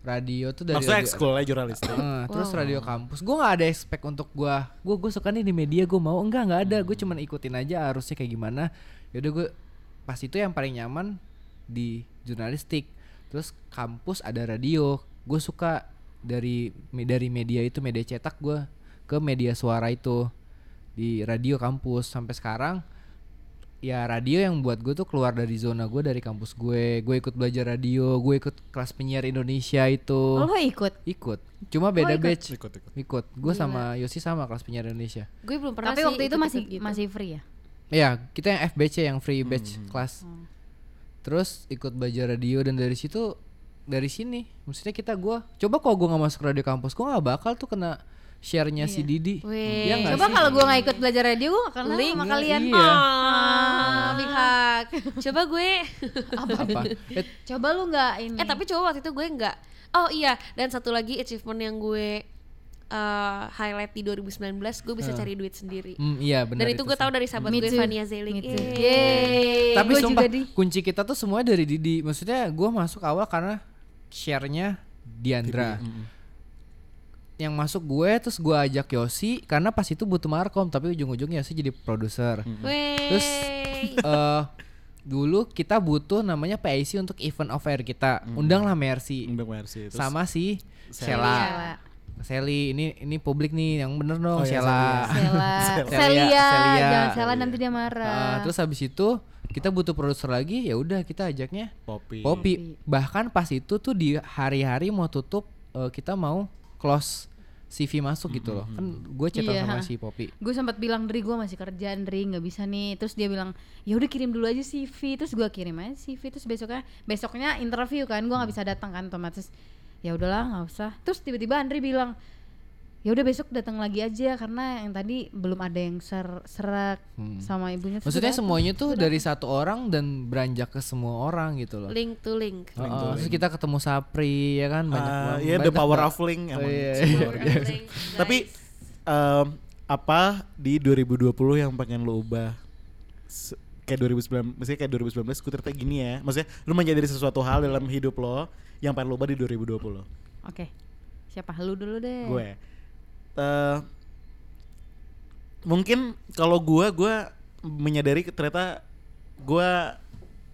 [SPEAKER 5] radio tuh dari
[SPEAKER 3] maksudnya
[SPEAKER 5] radio-
[SPEAKER 3] ekskulnya jurnalistik
[SPEAKER 5] Eh, terus radio kampus gue nggak ada expect untuk gue gue gue suka nih di media gue mau enggak nggak ada gue cuman ikutin aja harusnya kayak gimana yaudah gue pas itu yang paling nyaman di jurnalistik terus kampus ada radio. Gue suka dari me- dari media itu media cetak gue ke media suara itu di radio kampus. Sampai sekarang ya radio yang buat gue tuh keluar dari zona gue dari kampus gue. Gue ikut belajar radio gue ikut kelas penyiar Indonesia itu.
[SPEAKER 1] Oh, lo ikut.
[SPEAKER 5] ikut. Cuma beda
[SPEAKER 1] ikut.
[SPEAKER 5] batch.
[SPEAKER 3] Ikut ikut.
[SPEAKER 5] Ikut. Gue sama Yosi sama kelas penyiar Indonesia.
[SPEAKER 4] Gue belum pernah
[SPEAKER 1] Tapi
[SPEAKER 4] sih
[SPEAKER 1] waktu itu
[SPEAKER 4] ikut-ikut
[SPEAKER 1] masih
[SPEAKER 4] gitu.
[SPEAKER 1] masih free ya.
[SPEAKER 5] ya kita yang FBC yang free batch kelas terus ikut belajar radio dan dari situ dari sini maksudnya kita gue coba kalau gue nggak masuk radio kampus gue nggak bakal tuh kena share-nya si Didi
[SPEAKER 4] Weh.
[SPEAKER 5] Iya nggak
[SPEAKER 1] Coba kalau gue nggak ikut belajar radio gue gak kenal
[SPEAKER 4] Link.
[SPEAKER 1] sama kalian.
[SPEAKER 5] Iya.
[SPEAKER 1] Ah, big hug.
[SPEAKER 4] Coba gue
[SPEAKER 5] apa Eh,
[SPEAKER 1] Coba lu nggak ini.
[SPEAKER 4] Eh tapi coba waktu itu gue nggak. Oh iya, dan satu lagi achievement yang gue eh, highlight di 2019, gue bisa cari duit sendiri.
[SPEAKER 5] hmm, iya benar
[SPEAKER 4] Dan itu gue tahu dari sahabat gue. Fania
[SPEAKER 1] too.
[SPEAKER 4] Yeay.
[SPEAKER 5] Tapi
[SPEAKER 1] Gua
[SPEAKER 5] sumpah
[SPEAKER 1] di.
[SPEAKER 5] kunci kita tuh semua dari Didi maksudnya gue masuk awal karena share-nya Diandra yang masuk gue terus gue ajak Yosi karena pas itu butuh markom tapi ujung-ujungnya Yosi jadi produser
[SPEAKER 4] Wey.
[SPEAKER 5] Terus eh dulu kita butuh namanya PIC untuk event of air kita undanglah Mercy
[SPEAKER 3] Undang Mercy terus
[SPEAKER 5] sama si
[SPEAKER 3] Sela.
[SPEAKER 5] Sheila
[SPEAKER 1] Sela.
[SPEAKER 5] Seli ini ini publik nih yang bener dong
[SPEAKER 3] Oh, iya,
[SPEAKER 5] Sheila
[SPEAKER 1] Sela.
[SPEAKER 5] Celia.
[SPEAKER 1] Celia.
[SPEAKER 5] Celia.
[SPEAKER 1] Jangan salah nanti dia marah.
[SPEAKER 5] Uh, terus habis itu kita butuh produser lagi ya udah kita ajaknya
[SPEAKER 3] Poppy.
[SPEAKER 5] Poppy bahkan pas itu tuh di hari-hari mau tutup eh, kita mau close CV masuk gitu loh kan gue chatan
[SPEAKER 1] Iya.
[SPEAKER 5] sama si Poppy
[SPEAKER 1] gue sempat bilang Dri gue masih kerja Dri nggak bisa nih terus dia bilang ya udah kirim dulu aja CV terus gue kirim aja CV terus besoknya besoknya interview kan gue nggak bisa datang kan otomatis ya udahlah nggak usah terus tiba-tiba Andri bilang ya udah besok datang lagi aja karena yang tadi belum ada yang ser serak sama ibunya
[SPEAKER 5] maksudnya
[SPEAKER 1] datang.
[SPEAKER 5] semuanya tuh dari satu orang dan beranjak ke semua orang gitu loh
[SPEAKER 4] link to link
[SPEAKER 5] Oh, oh, terus kita ketemu Sapri ya kan banyak
[SPEAKER 3] Ah,
[SPEAKER 5] banget
[SPEAKER 3] Iya, the power of link emang.
[SPEAKER 5] Oh, iya.
[SPEAKER 3] luar biasa. Tapi em, apa di 2020 yang pengen lo ubah? Kayak 2019, maksudnya kayak 2019 skuternya gini ya. Maksudnya lu menjadi sesuatu hal dalam hidup lo yang pengen lo ubah di 2020.
[SPEAKER 1] oke siapa lu dulu deh
[SPEAKER 3] Gue. Eh, mungkin kalau gue gue menyadari ternyata gue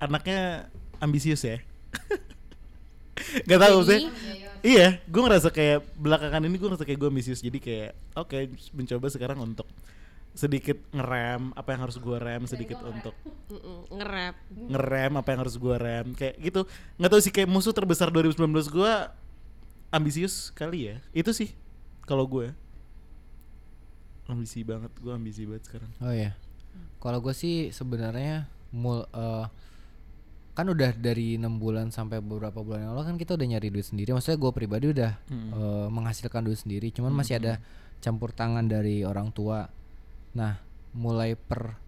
[SPEAKER 3] anaknya ambisius ya. Gak tahu sih. Iya, gue ngerasa kayak belakangan ini gue ngerasa kayak gue ambisius. Jadi kayak oke mencoba sekarang untuk sedikit ngerem apa yang harus gue rem sedikit untuk
[SPEAKER 4] nge-rap
[SPEAKER 3] ngerem apa yang harus gue rem kayak gitu nggak tahu sih kayak musuh terbesar 2019 gue ambisius kali ya itu sih kalau gue ambisi banget gue ambisi banget sekarang
[SPEAKER 5] Oh ya. Kalau gue sih sebenarnya mul eh, kan udah dari enam bulan sampai beberapa bulan yang lalu kan kita udah nyari duit sendiri. Maksudnya gue pribadi udah eh, menghasilkan duit sendiri. Cuman masih ada campur tangan dari orang tua. Nah, mulai per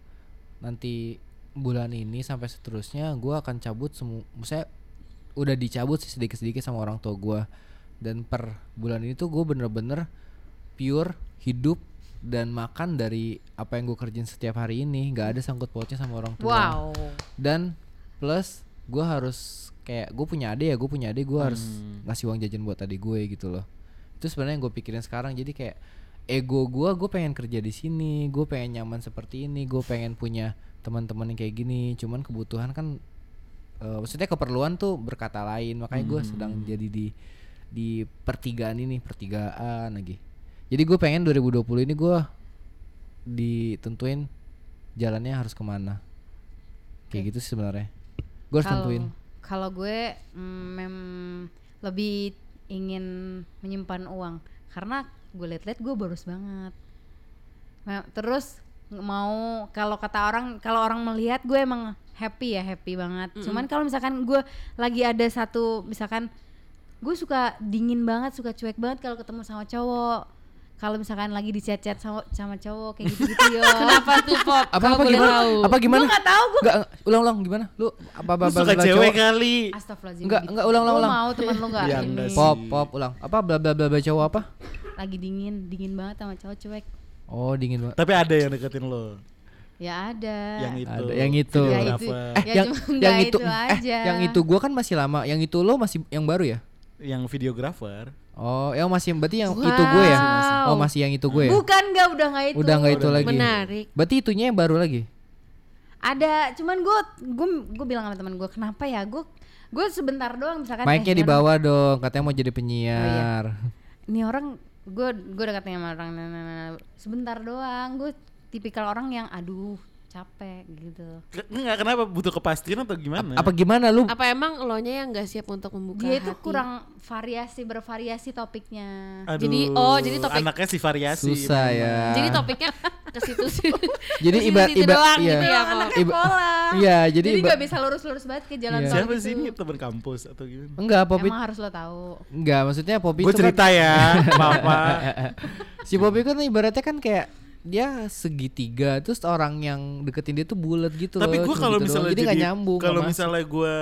[SPEAKER 5] nanti bulan ini sampai seterusnya gue akan cabut semua. Maksudnya udah dicabut sih sedikit-sedikit sama orang tua gue. Dan per bulan ini tuh gue bener-bener pure hidup dan makan dari apa yang gue kerjain setiap hari ini. Nggak ada sangkut pautnya sama orang tua.
[SPEAKER 1] Wow.
[SPEAKER 5] Dan plus gue harus kayak gue punya adik ya gue punya adik gue harus ngasih uang jajan buat adik gue gitu loh. Itu sebenarnya yang gue pikirin sekarang. Jadi kayak ego gue gue pengen kerja di sini gue pengen nyaman seperti ini gue pengen punya teman-teman yang kayak gini. Cuman kebutuhan kan eh, maksudnya keperluan tuh berkata lain. Makanya gue sedang jadi di di pertigaan ini pertigaan lagi. Jadi gue pengen 2020 ini gue ditentuin jalannya harus ke mana. Kayak gitu sih sebenarnya. Gue harus tentuin.
[SPEAKER 1] Kalau gue mm, mem- lebih ingin menyimpan uang. Karena gue liat-liat gue boros banget. Nah, terus nggak mau kalau kata orang kalau orang melihat gue emang happy ya happy banget. Cuman kalau misalkan gue lagi ada satu misalkan gue suka dingin banget suka cuek banget kalau ketemu sama cowok. Kalau misalkan lagi di chat-chat sama, sama cowok kayak gitu-gitu yo.
[SPEAKER 4] kenapa tuh pop
[SPEAKER 5] apa apa gimana
[SPEAKER 4] tahu.
[SPEAKER 5] apa gimana
[SPEAKER 1] Gue nggak tahu gue
[SPEAKER 5] Enggak, ulang-ulang gimana? Lu apa apa
[SPEAKER 3] suka cewek kali
[SPEAKER 1] Astagfirullahaladzim
[SPEAKER 5] Enggak,
[SPEAKER 1] gitu.
[SPEAKER 5] enggak, ulang, ulang,
[SPEAKER 1] Lu mau temen lu gak
[SPEAKER 3] Ya, enggak sih.
[SPEAKER 5] Pop, pop, ulang. Apa bla bla bla bla cowok apa?
[SPEAKER 1] Lagi dingin, dingin banget sama cowok cuek
[SPEAKER 5] Oh, dingin banget.
[SPEAKER 3] tapi ada yang deketin lo
[SPEAKER 1] Ya ada
[SPEAKER 3] yang itu
[SPEAKER 5] Ada yang itu.
[SPEAKER 1] Ya
[SPEAKER 3] Videographer.
[SPEAKER 1] itu
[SPEAKER 5] Eh,
[SPEAKER 1] Ya
[SPEAKER 5] yang
[SPEAKER 1] cuma
[SPEAKER 5] yang itu,
[SPEAKER 1] itu
[SPEAKER 5] eh,
[SPEAKER 1] aja.
[SPEAKER 5] yang itu gua kan masih lama. Yang itu lo masih yang baru ya?
[SPEAKER 3] yang videographer
[SPEAKER 5] Oh, yang masih berarti yang itu gue ya?
[SPEAKER 1] Wow.
[SPEAKER 5] Oh, masih yang itu gue ya?
[SPEAKER 1] Bukan enggak udah nggak itu
[SPEAKER 5] Udah nggak itu
[SPEAKER 3] Udah.
[SPEAKER 5] lagi.
[SPEAKER 4] menarik
[SPEAKER 5] Berarti itunya yang baru lagi.
[SPEAKER 1] Ada cuman gue gue gue bilang sama teman gue kenapa ya gue gue sebentar doang misalkan
[SPEAKER 5] Mic-nya
[SPEAKER 1] eh,
[SPEAKER 5] di bawah dong, katanya mau jadi penyiar.
[SPEAKER 1] ini orang gue gue udah katanya sama orang nah, nah, nah, nah. sebentar doang gue tipikal orang yang aduh capek gitu
[SPEAKER 3] Enggak, kenapa butuh kepastian atau gimana?
[SPEAKER 5] Apa gimana lu?
[SPEAKER 4] apa emang lo nya yang nggak siap untuk membuka
[SPEAKER 1] dia itu
[SPEAKER 4] hati?
[SPEAKER 1] kurang variasi bervariasi topiknya
[SPEAKER 3] Aduh,
[SPEAKER 4] Jadi- oh, jadi topik-
[SPEAKER 3] anaknya si variasi.
[SPEAKER 5] Susah
[SPEAKER 3] memang.
[SPEAKER 5] ya.
[SPEAKER 4] jadi topiknya ke situ sih
[SPEAKER 5] Jadi ibarat
[SPEAKER 4] doang
[SPEAKER 5] iya.
[SPEAKER 4] gitu ya Pop?
[SPEAKER 1] anaknya
[SPEAKER 5] Iba-
[SPEAKER 1] pola
[SPEAKER 5] Iya, jadi
[SPEAKER 1] jadi
[SPEAKER 5] iba-
[SPEAKER 1] nggak bisa lurus-lurus banget ke jalan
[SPEAKER 5] Iya.
[SPEAKER 1] tol
[SPEAKER 3] Siapa
[SPEAKER 1] gitu.
[SPEAKER 3] sih ini teman kampus atau gimana?
[SPEAKER 5] Enggak, Popi.
[SPEAKER 1] emang harus lo tahu
[SPEAKER 5] Enggak, maksudnya Popi
[SPEAKER 3] Gue
[SPEAKER 5] itu kan-
[SPEAKER 3] cerita ya, Papa.
[SPEAKER 5] si Popi kan ibaratnya kan kayak dia segitiga terus orang yang deketin dia tuh bulat gitu
[SPEAKER 3] Tapi
[SPEAKER 5] loh,
[SPEAKER 3] gue kalau
[SPEAKER 5] gitu
[SPEAKER 3] misalnya
[SPEAKER 5] jadi nggak nyambung
[SPEAKER 3] kalau misalnya gue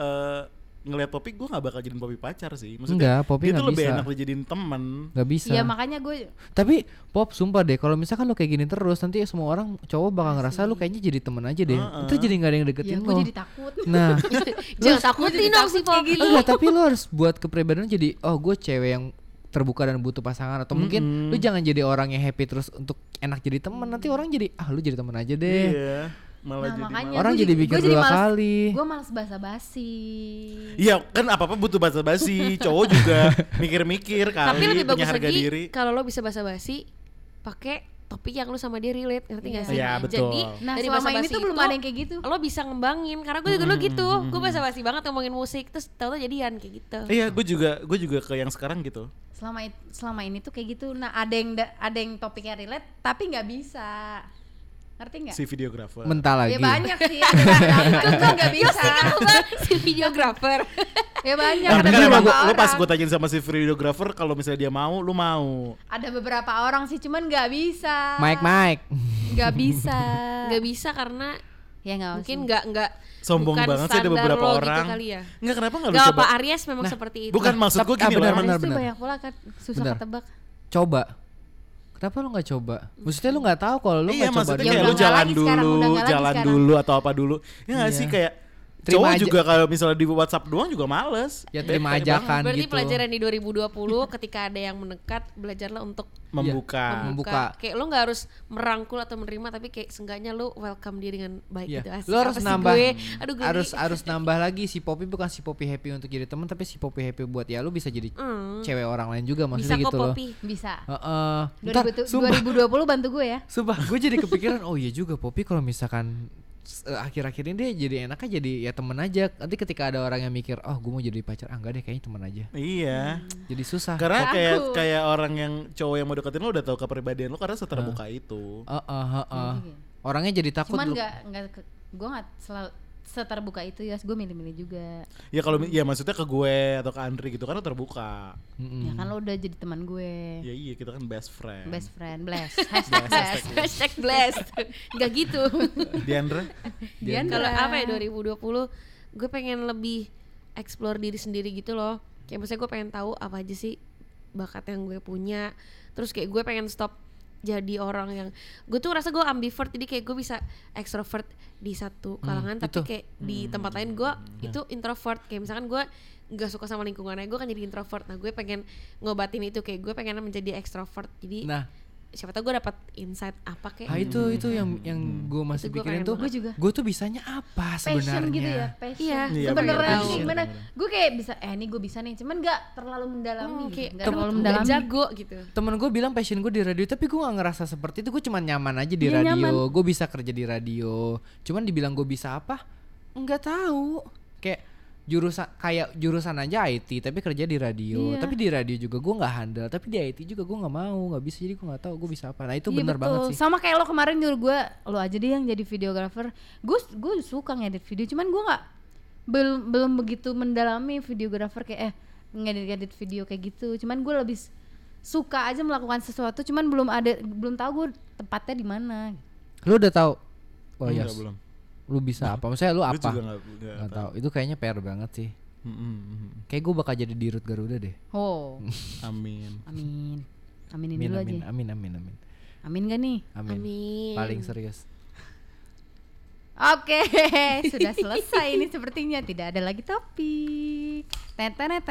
[SPEAKER 3] eh, ngeliat Popi, gue nggak bakal jadiin Popi pacar sih.
[SPEAKER 5] Enggak, Popi
[SPEAKER 3] dia tuh
[SPEAKER 5] nggak
[SPEAKER 3] lebih
[SPEAKER 5] bisa.
[SPEAKER 3] enak dijadiin teman.
[SPEAKER 5] nggak bisa.
[SPEAKER 1] Ya makanya gue
[SPEAKER 5] tapi Pop sumpah deh kalau misalkan lo kayak gini terus nanti semua orang cowok bakal ngerasa lu kayaknya jadi temen aja deh.
[SPEAKER 3] Heeh.
[SPEAKER 5] itu jadi nggak ada yang
[SPEAKER 1] ya
[SPEAKER 5] deketin
[SPEAKER 1] gue
[SPEAKER 5] lo
[SPEAKER 1] jadi takut.
[SPEAKER 5] Nah
[SPEAKER 4] jangan takutin dong si pop.
[SPEAKER 5] enggak tapi lo harus buat kepribadian jadi oh gue cewek yang terbuka dan butuh pasangan atau mungkin lu jangan jadi orang yang happy terus untuk enak jadi teman nanti orang jadi ah lu jadi teman aja deh
[SPEAKER 3] Iya, malah
[SPEAKER 1] nah
[SPEAKER 3] jadi
[SPEAKER 1] makanya
[SPEAKER 3] malah-
[SPEAKER 5] Orang jadi pikir dua
[SPEAKER 1] males-
[SPEAKER 5] kali.
[SPEAKER 1] gue males basa-basi
[SPEAKER 3] Iya, kan apa-apa butuh basa-basi. Cowok juga mikir-mikir kali
[SPEAKER 4] tapi lebih
[SPEAKER 3] punya
[SPEAKER 4] bagus
[SPEAKER 3] harga
[SPEAKER 4] lagi
[SPEAKER 3] diri.
[SPEAKER 4] kalau lo bisa basa-basi pakai topik yang lu sama dia relate ngerti gak sih?
[SPEAKER 3] Iya, betul.
[SPEAKER 4] Jadi
[SPEAKER 1] Nah,
[SPEAKER 4] dari
[SPEAKER 1] selama ini tuh belum ada yang kayak gitu.
[SPEAKER 4] Lo bisa ngembangin karena gue juga dulu gitu. Gue basa-basi banget ngomongin musik terus tau-tau jadian kayak gitu.
[SPEAKER 3] Iya, gue juga gue juga ke yang sekarang gitu.
[SPEAKER 1] selama selama ini tuh kayak gitu nah ada yang da- ada yang topiknya relate tapi nggak bisa ngerti nggak
[SPEAKER 3] Si videografer.
[SPEAKER 5] Mentah lagi.
[SPEAKER 1] ya banyak sih itu tuh nggak bisa
[SPEAKER 4] si videografer.
[SPEAKER 1] ya banyak
[SPEAKER 3] Nah,
[SPEAKER 1] ada
[SPEAKER 3] emang
[SPEAKER 1] beberapa
[SPEAKER 3] gua, lu pas
[SPEAKER 1] orang
[SPEAKER 3] gue tanyain sama si videografer kalau misalnya dia mau, lu mau.
[SPEAKER 1] ada beberapa orang sih cuman nggak bisa
[SPEAKER 5] Mike Mike.
[SPEAKER 1] nggak bisa
[SPEAKER 4] Gak bisa karena
[SPEAKER 1] ya nggak
[SPEAKER 4] mungkin nggak nggak
[SPEAKER 3] Sombong
[SPEAKER 4] bukan
[SPEAKER 3] banget sih ada beberapa
[SPEAKER 4] lo gitu
[SPEAKER 3] orang.
[SPEAKER 4] kali ya.
[SPEAKER 3] Enggak kenapa enggak lu coba?
[SPEAKER 4] apa Aries memang seperti itu.
[SPEAKER 3] Bukan maksud gue gini
[SPEAKER 5] ah, benar, benar.
[SPEAKER 1] Tuh banyak pula kan susah
[SPEAKER 5] Benar.
[SPEAKER 1] ketebak
[SPEAKER 5] Coba. Kenapa lu nggak coba? Maksudnya lu nggak tahu kalau lu
[SPEAKER 3] iya
[SPEAKER 5] nggak coba
[SPEAKER 3] maksudnya
[SPEAKER 1] Ya
[SPEAKER 3] kayak
[SPEAKER 1] udah
[SPEAKER 3] lu jalan
[SPEAKER 1] sekarang,
[SPEAKER 3] dulu, jalan
[SPEAKER 1] sekarang.
[SPEAKER 3] dulu atau apa dulu. Ya nggak
[SPEAKER 5] Iya.
[SPEAKER 3] sih kayak
[SPEAKER 5] Terima
[SPEAKER 3] cowok
[SPEAKER 5] aja.
[SPEAKER 3] juga kalau misalnya di WhatsApp doang juga males.
[SPEAKER 5] Ya terima aja kan
[SPEAKER 4] Berarti
[SPEAKER 5] gitu.
[SPEAKER 4] pelajaran di 2020 ketika ada yang mendekat belajarlah untuk
[SPEAKER 3] Membuka.
[SPEAKER 5] Membuka.
[SPEAKER 4] Kayak lu nggak harus merangkul atau menerima tapi kayak seenggaknya lu welcome dia dengan baik
[SPEAKER 5] Iya.
[SPEAKER 4] gitu. Asik.
[SPEAKER 5] Lu harus nambah
[SPEAKER 4] gue? Aduh gue
[SPEAKER 5] harus harus nambah lagi si Poppy bukan si Poppy happy untuk jadi teman tapi si Poppy happy buat ya lu bisa jadi
[SPEAKER 4] Hmm.
[SPEAKER 5] cewek orang lain juga
[SPEAKER 4] bisa
[SPEAKER 5] maksudnya
[SPEAKER 4] kok
[SPEAKER 5] gitu loh.
[SPEAKER 4] Poppy.
[SPEAKER 1] bisa
[SPEAKER 5] Heeh. Ntar,
[SPEAKER 1] 2000
[SPEAKER 5] sumpah,
[SPEAKER 1] 2020 bantu gue ya
[SPEAKER 5] sumpah gue jadi kepikiran oh iya juga Poppy kalau misalkan akhir-akhir ini dia jadi enaknya jadi ya temen aja nanti ketika ada orang yang mikir oh gue mau jadi pacar ah enggak deh kayaknya temen aja
[SPEAKER 3] Iya.
[SPEAKER 5] jadi susah
[SPEAKER 3] Karena
[SPEAKER 1] Aku.
[SPEAKER 3] kayak kayak orang yang cowok yang mau deketin lu udah tahu kepribadian lu karena seterbuka itu.
[SPEAKER 5] Heeh, heeh.
[SPEAKER 1] Iya.
[SPEAKER 5] orangnya jadi takut
[SPEAKER 1] cuman nggak nggak gue nggak selalu seterbuka itu ya gue milih-milih juga
[SPEAKER 3] Ya kalau ya maksudnya ke gue atau ke Andri gitu kan lu terbuka.
[SPEAKER 5] Mm-mm.
[SPEAKER 1] ya kan lo udah jadi teman gue
[SPEAKER 3] Ya iya kita kan best friend.
[SPEAKER 1] best friend bless hashtag bless
[SPEAKER 4] Hashtag blessed. Gak gitu.
[SPEAKER 3] Diandra?
[SPEAKER 1] Diandra.
[SPEAKER 4] Kalau apa ya 2020 gue pengen lebih explore diri sendiri gitu loh. Kayak maksudnya gue pengen tahu apa aja sih bakat yang gue punya. Terus kayak gue pengen stop jadi orang yang gue tuh rasa gue ambivert jadi kayak gue bisa extrovert di satu kalangan tapi
[SPEAKER 5] itu.
[SPEAKER 4] kayak di tempat lain gue itu introvert. Kayak misalkan gue nggak suka sama lingkungannya gue kan jadi introvert. Nah gue pengen ngobatin itu kayak gue pengen menjadi extrovert. Jadi
[SPEAKER 5] nah
[SPEAKER 4] siapa tahu gue dapat insight apa kayak
[SPEAKER 5] ah, itu itu yang yang gue masih
[SPEAKER 4] Itu gua
[SPEAKER 5] pikirin tuh.
[SPEAKER 1] Gua juga.
[SPEAKER 5] gue tuh bisanya apa
[SPEAKER 1] passion
[SPEAKER 5] sebenarnya
[SPEAKER 1] gitu ya passion.
[SPEAKER 4] Iya.
[SPEAKER 3] Iya,
[SPEAKER 1] sebenarnya
[SPEAKER 3] passion,
[SPEAKER 1] gimana? Gue kayak bisa eh ini gue bisa nih cuman nggak terlalu mendalami
[SPEAKER 4] Oh,
[SPEAKER 1] gitu.
[SPEAKER 4] kayak
[SPEAKER 1] nggak
[SPEAKER 4] kamu
[SPEAKER 1] terlalu mendalami
[SPEAKER 4] jago gitu.
[SPEAKER 5] temen gue bilang passion gue di radio tapi gue gak ngerasa seperti itu. Gue cuman nyaman aja di
[SPEAKER 1] Iya,
[SPEAKER 5] radio. gue bisa kerja di radio. Cuman dibilang gue bisa apa? Nggak tahu jurusan kayak jurusan aja IT tapi kerja di radio.
[SPEAKER 1] Iya.
[SPEAKER 5] tapi di radio juga gue nggak handal tapi di IT juga gue nggak mau nggak bisa jadi gue nggak tahu gue bisa apa. Nah itu
[SPEAKER 1] Iya,
[SPEAKER 5] bener
[SPEAKER 1] betul.
[SPEAKER 5] banget sih.
[SPEAKER 1] Sama kayak lo kemarin nyuruh gue lo aja deh yang jadi videografer gue gue suka ngedit video cuman gue nggak belum belum begitu mendalami videografer kayak eh ngedit-ngedit video kayak gitu. Cuman gue lebih suka aja melakukan sesuatu cuman belum ada belum tahu gue tempatnya di mana.
[SPEAKER 5] Lu udah tahu? Oh
[SPEAKER 3] Enggak,
[SPEAKER 5] yes.
[SPEAKER 3] belum.
[SPEAKER 5] Lu bisa apa? Maksudnya lu apa?
[SPEAKER 3] nggak-
[SPEAKER 5] tahu. itu kayaknya PR banget sih.
[SPEAKER 3] Mm, mm, mm.
[SPEAKER 5] kayak gue bakal jadi dirut Garuda deh.
[SPEAKER 1] Oh
[SPEAKER 3] Amin.
[SPEAKER 1] amin. Aminin
[SPEAKER 5] amin
[SPEAKER 1] dulu
[SPEAKER 5] amin
[SPEAKER 1] aja.
[SPEAKER 5] amin amin amin
[SPEAKER 1] amin. Gak nih?
[SPEAKER 5] Amin.
[SPEAKER 4] Amin.
[SPEAKER 5] paling serius.
[SPEAKER 1] Oke, sudah selesai ini sepertinya. Tidak ada lagi topik. Tetenet